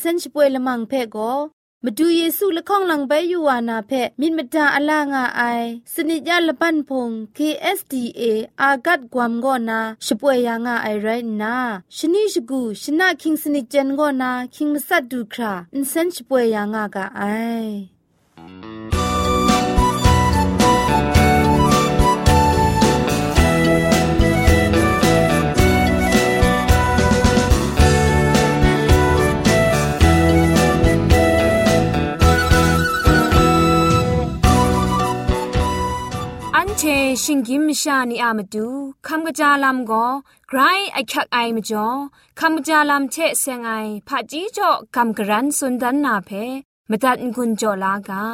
เซนช่วยละมังเพ่ก็มาดูเยซูละข้องหลังใบยูวานาเพมินมดาอลางาไอสนิจยาละปันพง KSDA อากัดกวมกอนาช่วยยางาไอไรนาชนิชกูชนะคิงสนิจเจนกอนาคิงมัสัดดูคราอินเซนช่วยยางากาไอ ชชิงกิมชานีอามาดูคำกระจาลำก็ไกรไอคักไอมาจ่อคำกระจาลำเชเซงไอผาจีจ่อคำกระรันสุนดันนาเพมตัดกุญจ่อลากา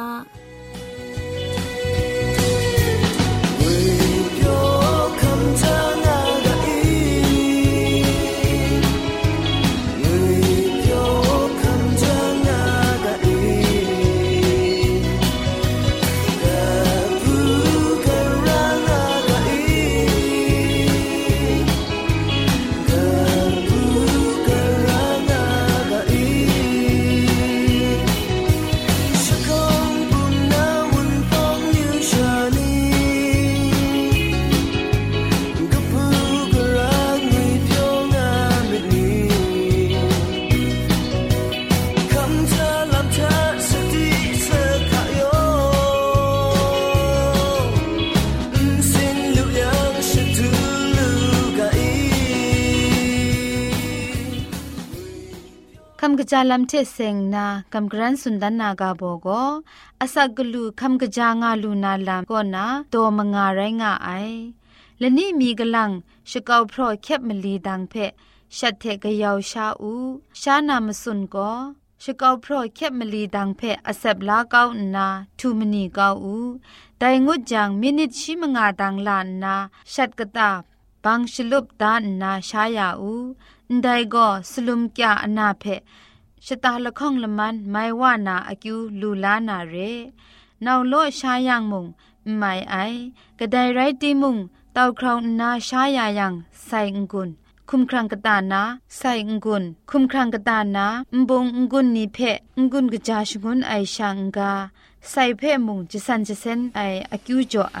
จาลัมเทเซงนากำกรันสุนดันนากาโบโกอาศักกลูคำกะจางาลูนาลามก็นาโตมงาไรงาไอและนี่มีกลังชะกาวพรอแคบมลีดังเพชัดเทกะยาวชาอูชานามสุนก็ชะกาวพรอแคบมลีดังเพอเซบลาเกานาทูมนีเกาอูไดงุดจังมินิตชิมงาดังลานนาชัดกะตาบังชลุบดานนาชายาอูไดก็สลุมกะอนาเพ ชะตาละข้องละมันไม่ว่านาอากิวลูลานาเรนาวโลชายังมุงไม่ไอกระไดไรตีมุงเต้าคราวนาชายายังใส่งกุนคุมครังกตานาใส่งกุนคุมครังกตานาอุบงกุนนิเพงกุนกจาชงุนไอชังกาใส่เพมุงจะสันจะเซนไออากิวจ่อไอ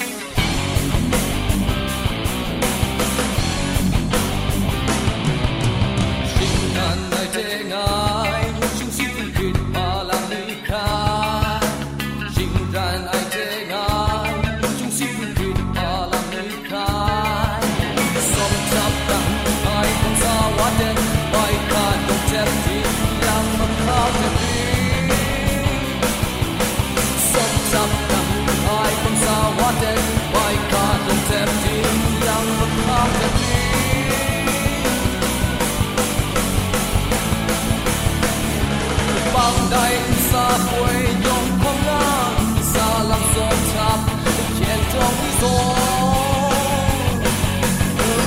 khen trong gió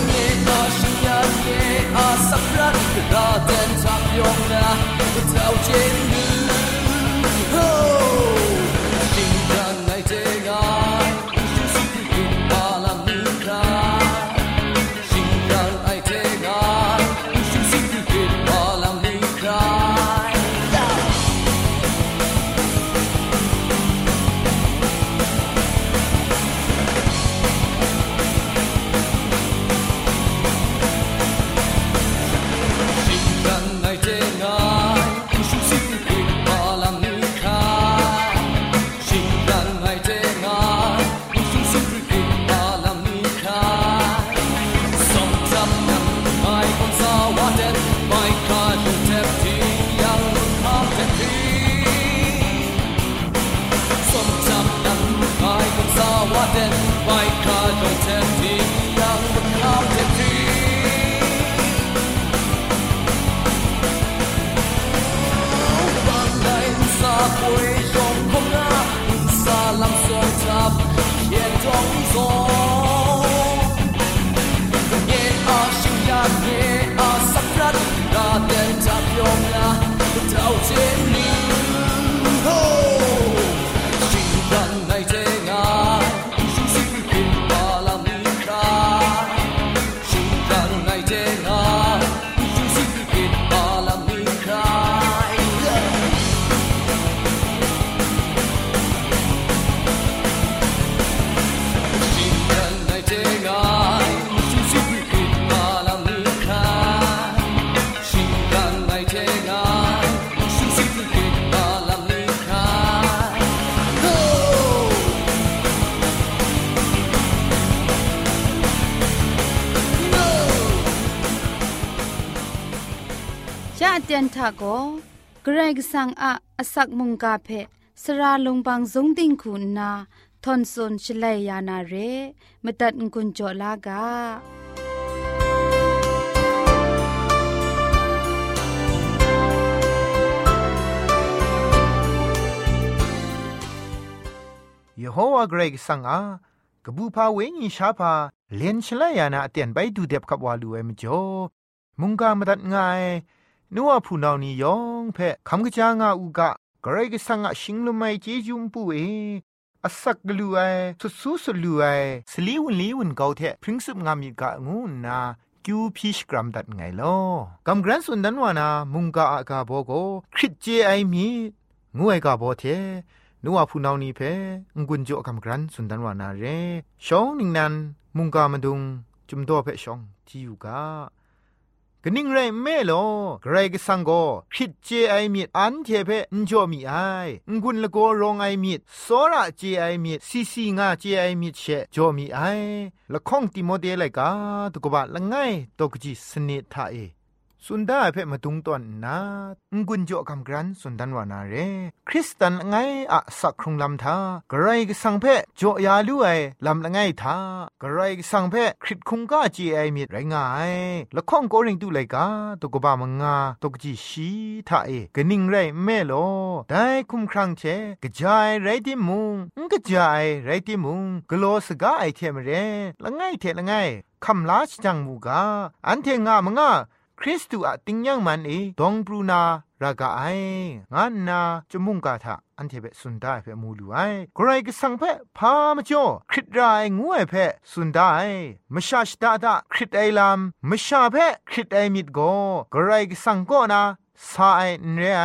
nghe na sinh ya าเตียนทากเกรกสังอะอสักมุงกาเพสราลงบางสงติงคุณนาทอนซนชลัยยานาเรมตัดกุญจลากายโฮวาเกรกสังอากบูพาเวงีชาพาเลนชลายานาเตียนไปดูเด็บกับ นัวผู้นานียองเพ่คำกะจางาอูกะกระไรกะสังอาชิงลมไมเจจุมปูเออาศักลูไอสุสุสุลูไอสลีวันลีวันเกาเทพริ้งสุบงามีกะงูนากิวพิชกรัมดัดไงลอกำกรันสุนดันวานามุงกาอากาโบโกคริตเจไอมีงูไอกาโบเทนัวผู้นานีเพงกุนจ่อกำกรันสุนดันวานาเรชองนิงนันมุงกามาดุงจุมโตเพชองที่อยู่กา กนิ่งไรแม่ลอไกรก็สังโกคิดเจไอมีอันเทเพนจอมีไองุนละโกรองไอมีสอระเจไอมีซีซีงาเจไอมีเชจอมีไอละข้องติโมเดไลกาตุกบะละไงตกจิสนิทาเอ สุนดาเพ่มาตุงตอนนางุนจ่อคำกรันสุนดันวานาเรคริสตันไงอะสักครุงลำทากระไรกสังเพ่จ่อยาลุไอลำละไงทากระไรกสังเพ่คริตคุงก้าจีไอมีไรงายละข้องโกริงตุไลกาตกบามงาตกจีชีทาเอกนิงไรแม่โลได้คุมครังเชกระจายไรที่มุงกระจายไรที่มุงกโลสกาไอเทมเรละไงเทละไงคำลาชจังมูกาอันเทงามงา คริสตูอะติงยังมันเอดองปรูนารากาไองานนาจมุงกาทะอันเทเปสุนได้เปมูลูไอใครก็สังเพพามจ่อคริตรายงวยเพสุนได้มชาชดาดาคริตไอลามมชาเพคริตไอมิดโกใครก็สังก็นาสาไอเรไอ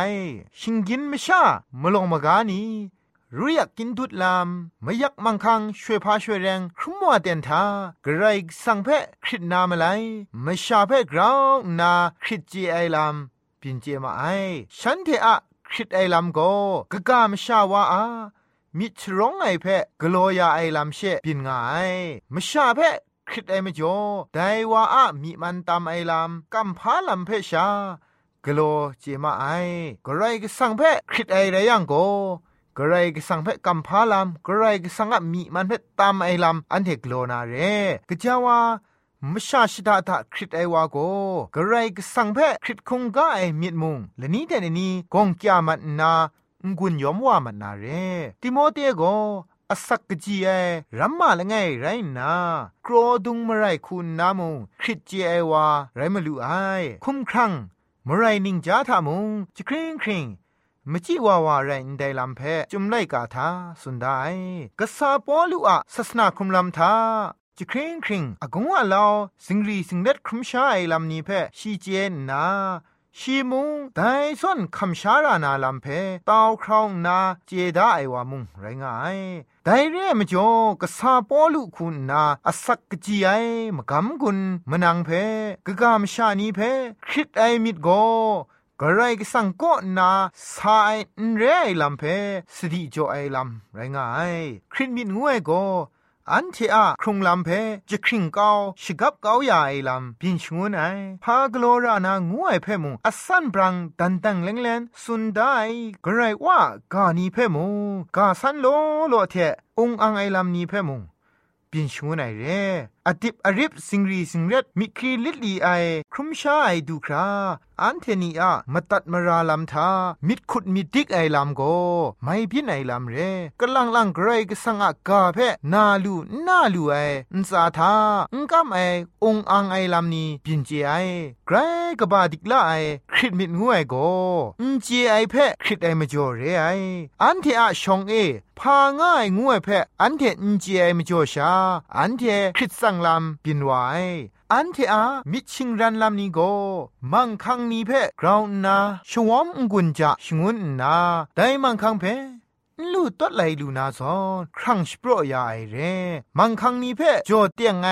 ชิงกินมชามลงมากานี รู้อยากกินทุดลามไม่อยากมังคังช่วยพาช่วยแรงครุมัวเตียนทากระไรสังเพะคริตนามาไลไม่ชาเพะกราวนาคริตจีไอลามปินเจมาไอฉันเทอะคริตไอลามโกกะกามชาวาอามิชร้องไอเพะกลัวยาไอลามเชปินงายมชาเพะคริตไอมจ่อได้ว่าอะมีมันตามไอลามกัมพาลามเพชากลัวเจมาไอกระไรก็สังเพะคริตไอไรยังโก กระไรก็สังเพกัมพาลามกระไรก็สังอมีมันเพตามไอลามอันเทกโลนาเรกะจาวามชาชิดาตาคริตไอวาโกกระไรก็สังเพคริตคงกาไอมีดมุงและนี้แต่นี้กงกยามันนางุนยอมว่ามันนาเรติโมเตโกอสักกจีไอรัมมาละไงไรนาโกรดุงมไรคุณนามุงคริตเจไอวาไรมาลูไอคุ้มครัง มไรนิงจาทามุงจะคริงคริงมจิวาวาไรนไดลัมเพจุมไลกาทาสุนไดกษาปอลุอะศาสนาคุมลัมทาจะคริงคริงอากงว่าลาสิงรีสิงเด็ดครุมชาไอลัมนี้เพชีเจนนาชีมุงไดส่วนคำชารานาลัมเพตาวครองนาเจดาไอวามุงไรงายไดเร่มจ่อกษาปอลุคุณนาอสักกจีไอมกำกุนมนังเพกกามชานีเพคริตไอมิดโก กระไรก็สังก็นาสายเรไอลำเพสติจ่อไอลำไรงายคริตมิดงวยก็อันเทอะครุงลำเพจะคริงเกาชกับเกาใหญ่ลำบินชงวนไอพากโลรานางวยเพมุงอสันบรังดันตังเลงเลนสุนได้กระไรว่ากานีเพมุกาสันโลโลเทองอังไอลำนี้เพมุงปินชูไนเร่อดิบอริบสิงรีสิงเร็ดมิครีลิลีไอครุมชาไอดูคราอันเทนีอะมาตัดมาราลำทามิดขุดมิดดิกไอลำโกไม่พินไอลำเรกลังลังไกรก็สังอากาเพนาลูนาลูไออุนสาทาอุนกำไอองอังไอลำนี้ปินเจไอไกรกบาดิกละไอคริดมิดงวยโกอุนเจไอเพคริดไอมาจ่อเรไออันเทอะชองเอพาง่ายงวยเพอันเทอุนเจไอมาจ่อชาอันเทคริดสังลำปินไวอันเทอามิชิงรันลำนี้โกมังคังนี้เพกราวนาชวอมกุญจะชงุนนาได้มังคังเพลูตัดไหลลูนาซอนครั้งสปรยายเรมังคังนี้เพจอเตียงไง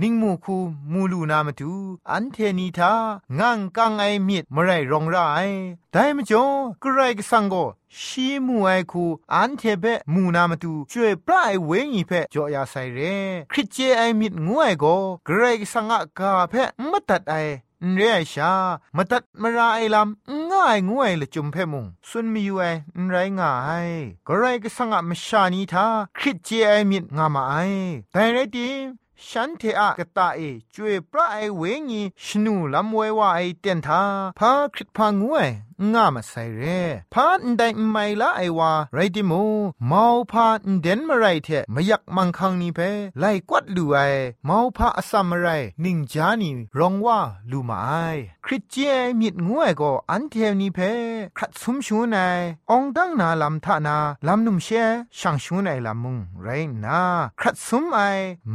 นิ่งมูคูมูลูนามาดูอันเทนีทางังกังไอมิดมไรรองไรได้มจ่อกระไรกสังโกชีมูไอคูอันเทเปมูนามาดูช่วยปลายเวงีเพจ่อยาไซเรคริเจไอมิดงวยโกกระไรกสังกาเพมตัดไอเรียชามาตัดมาราไอลำง่ายงวยละจุมเพมุงสุนมีอยู่ไอไรง่ายก็ไรก็สังอะมชานีทาคริเจไอมิดงามาไอแต่ไรดี ฉันเทอะกะตาเอจวยพระไอเวงีชนูลำเวว่าไอเตียนทาพาคริตพางวย ง่ามาใส่เร่พาอันใดไม่ละไอวาไรดิมูเมาพาอันเดนมาไรเทไม่อยากมังคังนี้เพไล่กวัดลูไอเมาพาอสัมมาไรนิงจานีรองว่าลูมาไอคริสเจียมิดงวยก็อันเทวนี้เพขัดสุมชูนายองดังนาลำทานาลำนุ่มเชช่างชูนายลำมุงไรนาขัดสุมไอ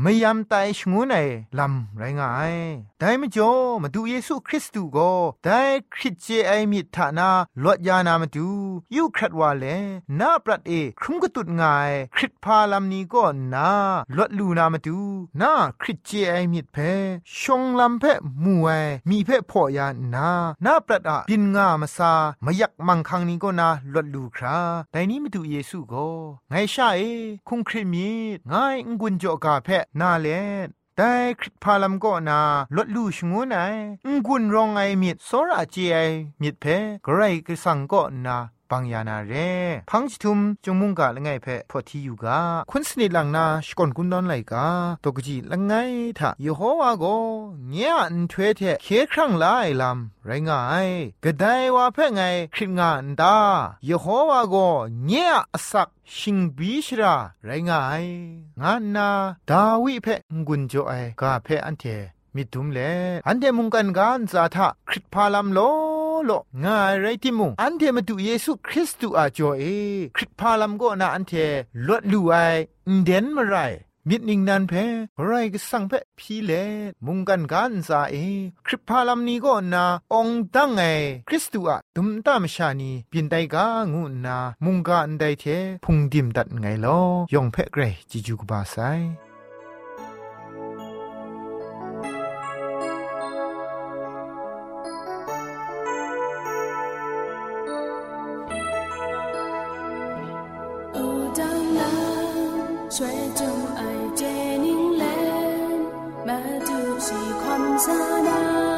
ไม่ยำตายชงูนายลำไรง่ายได้มจ่อมาดูเยซูคริสต์ตูก็ได้คริสเจไอมิทานาลดยานามาดูยูครัดว่าเลนาปรัดเอครุมกตุดง่าย คริสพาลัมนี้ก็นาลดลูนามาดูนาคริสเจไอมิดเพชงลำเพมวยมีเพพ่อยานานาปรัดอะบินงามาซามายักมังคังนี้ก็นาลดลูคราแต่นี้มาดูเยซูก็ไงชาเอคุงคริมีง่ายงุนจ่อกาเพนาเล แต่คริสพาลัมก็นาลดลู่ชงูไนงกุนรองไอมิดโซราเจไอมิดเพกไรกสังก็นา ปังยานาเรพังชิทุมจงมุงกะละไงเพพอที่อยู่กาคุณสนิลังนาสกอนกุนดอนไลกาตกจีละไงทะยโฮวาโกเนียอันทเวเทเคครั้งลายลำไรงายกะไดว่าเพไงคริงานดายโฮวาโกเนียอสักชิงบีชราไรงายงานนาดาวิเพงุนโจไอกาเพอันเทมิดุมเลอันเดมุงกันกานซาทะคริตพาลัมโล โลงายไรติมุงอันเทมาดูเยซูคริสต์อาจอเอคริตพาลัมก็นาอันเทลดลูไอเดนมาไรมิดนิงนันเพไรก็สังเพพีเลมุงกันกันซาเอคริปพาลัมนี้ก็นาองตั้งไงคริสตูอะดุมตามชานีปินไดกางูนา มุงกันไดเทพุงดิมดัดไงลอยองเพเกรจิจูกบาไซ ดูสีคว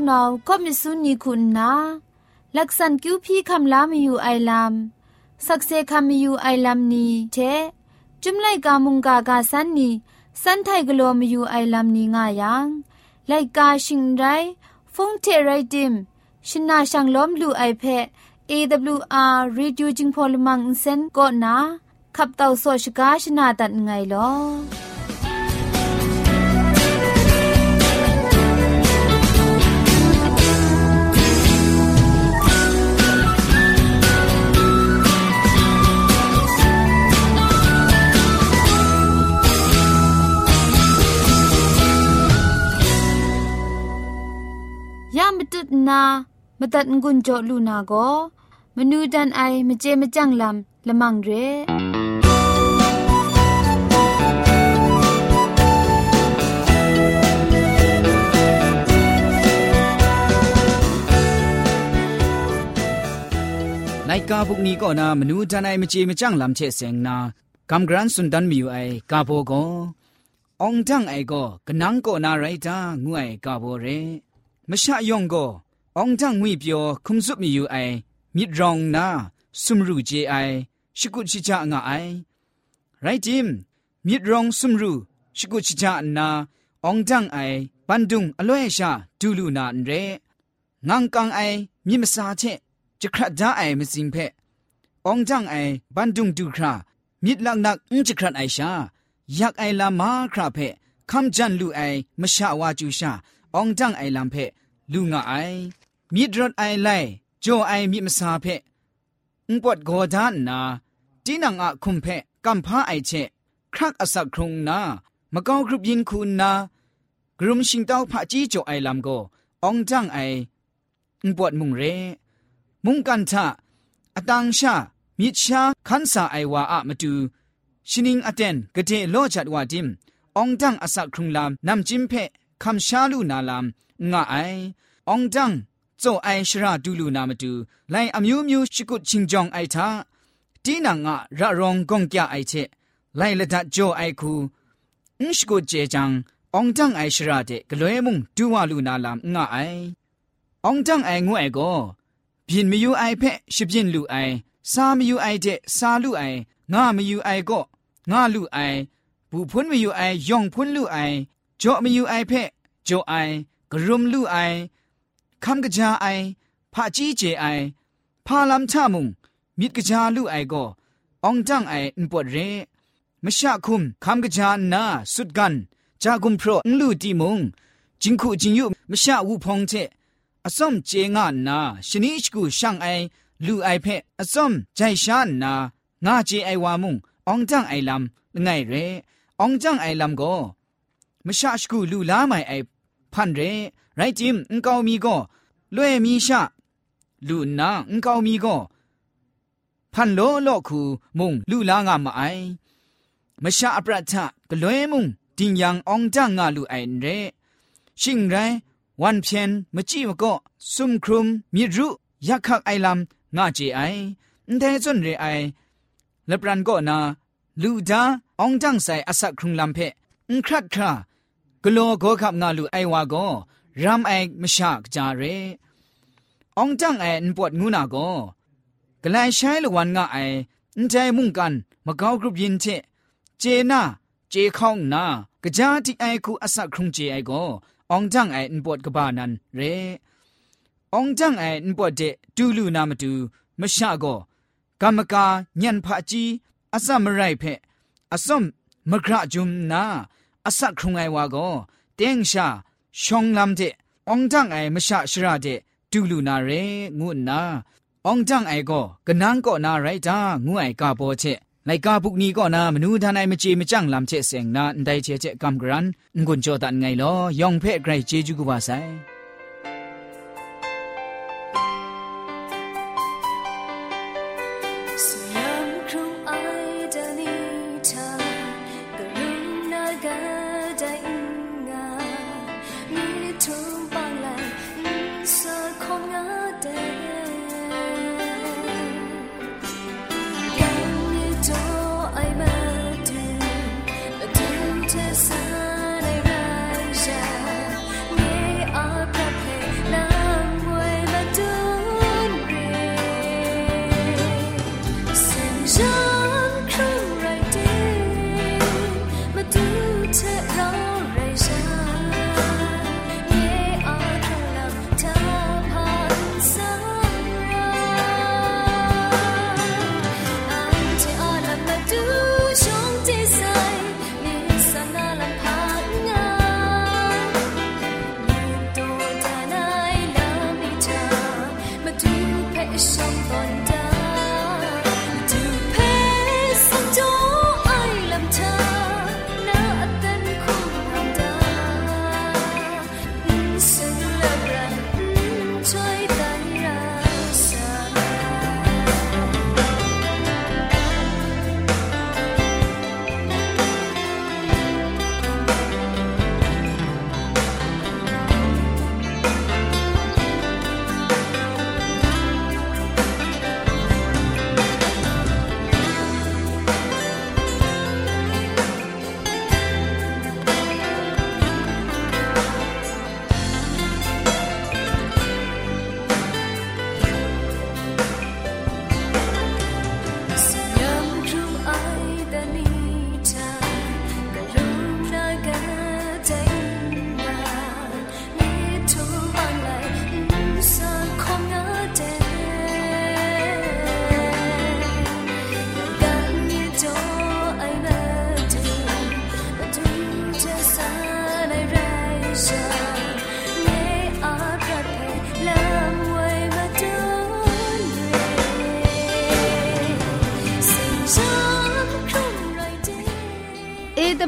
นัวผู้นาก็มิสุนีคุณนาลักษณคิวพี่คำลามีอยู่ไอลามสักเซคำมีอยู่ไอลามนี้เทจุมไลกามุงกากาสันนีสันไทกลัวมีอยู่ไอลามนี้ง่ายังไลกาชิงไรฟงเทไรดิมชินาชังล้อมลูไอเพ AWR Reducing Polymer Insen ก็นาขับเต่าโซชกาชนาตัดไงลอ มตัดงุนจอลูนาโกมนูดันไอมเจมจังลำละมังเรไลกาบุกนี้ก็นามนูดันไอมเจมจังลำเชเซงนากำกรันสุนดันมีอยู่ไอกาโบโกองจังไอก็กนังก็นาไรตางวยกาโบเรมชะยองก็ องจังงุยเปียวคุมสุมีอยู่ไอมิดรองนาสุมรูเจไอชิกุชิจางาไอไรจิมมิดรองสุมรูชิกุชิจานาองจังไอปันดุงอล่วยชาดูลูนาเรงังกังไอมิมสาเชจะคราดาไอมสิงเพองจังไอปันดุงดูครามิดลักนักอุจคราดไอชาอยากไอลามาคราเพคำจันลูไอมชาวาจูชาองจังไอลำเพลูงาไอ มิดรถไอไลโจไอมิมสาเพอุปดโกดานนาจีนังอะคุมเพกัมพาไอเชครักอสักครุงนามะกอกรุบยินคุณนากรุมชิงเต้าพะจีโจไอลำโกองจังไออุปดมุงเร มุงกันทะอตังชามิชาคันสาไอวาอะมาดูชินิงอเตนกะเทโลจัดวาดิมองจังอสักครุงลำนำจิมเพคำชาลูนาลำงะไอองจัง စုံအိုင်ရှရာဒူလူနာမတူလိုင်အမျိုးမျိုးရှိကုချင်းကြောင့်အိုက်သာတီနာငါရရောင်ဂုံကြအိုက်ချက်လိုင်လက်တကြောအိုက်ခုအင်းရှိကုကျေချံအောင်တန်းအိုင်ရှရာတဲ့ဂလွဲမုံဒူဝလူနာလာငါအိုင်အောင်တန်းအိုင်ငွဲ့ကိုပြင်မယူအိုင်ဖက်ရှပြင်းလူအိုင်စာမယူအိုင်တဲ့စာလူအိုင်ငါမယူအိုင်ကော့ငါလူအိုင်ဘူဖွန်းမယူအိုင်ယောင်ဖွန်းလူအိုင်ကြော့မယူအိုင်ဖက်ကြော့အိုင်ဂရုမလူအိုင် คำกะจาไอพะจีเจไอพาลัมชามุงมิดกะจาลูไอโกองจังไออุปวดเรมชะคุมคำกะจานาสุดกันจากุมโปรนลูตีมุงจิงคูจิงยุมชะวูพงเทอสมเจงานาชนิชกูช่างไอลูไอเพออสมใจชานนางาเจไอวามุงองจังไอลำไงเรองจังไอลำโกมชะชกูลูลาไมไอพันเร ไรจิมอุกาวมีก็လွဲ့မီရှာလူနာအန်ကောင်းမီကိုဖန်လောလော့ခုမုံလူလာငါမအိုင်မရှာအပရထကလွဲမုံတင်ယံအောင်ကြငါလူအိုင်ရဲရှင်ရိုင်းวันเพียนมจีมก็ซุมครุมมีรุยักขักไอลำงาเจไออันเทจนเรไอเลปรันก็นาลูดาองจังใส่อสักครุงลำเพอันครัดครากลัวก็ขับงาลูไอวาก็ รำไอมชากจาเรองจังไออนปวดงูนาโกกลายใช้ละวันงาไออนใจมุ่งกันมะกาวกรุบยินเทเจนาเจข้องนากะจาติไอคูอสักครุงเจไอโกองจังไออนปวดกบานันเรองจังไออนปวดเดดูลูนามาดูมชาโกกรรมกาญันพะจีอสัมไรเพอสมมกระจุมนาอสักครุงไอวาโกเตงชา ชองลำเดองจังไอมชาชราเดတူလူနာရဲငုနာအောင်ကြန့်အိုင်ကိုကနန်းကိုနာရိုက်တာငုအိုင်ကပေါ်ချက်လိုက်ကာပုကနီကိုနာမနူးဒန်အိုင်မချေမကြန့်လမ်ချက်စင်နာအန်တိုင်ချက်ချက်ကမ်ဂရန်ငွန်ကြောတန်ငိုင်လောယောင်ဖဲ့ဂရိတ်ဂျေဂျူကပါဆိုင်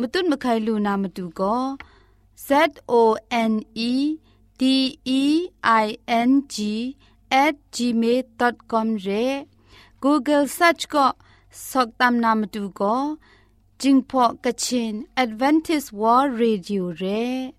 မတုတ်မခိုင်လူနာမတူကော Z O N E D E I N G @gmail.com re google search ko soktam nam tu ko jingpho kachin advantage world radio re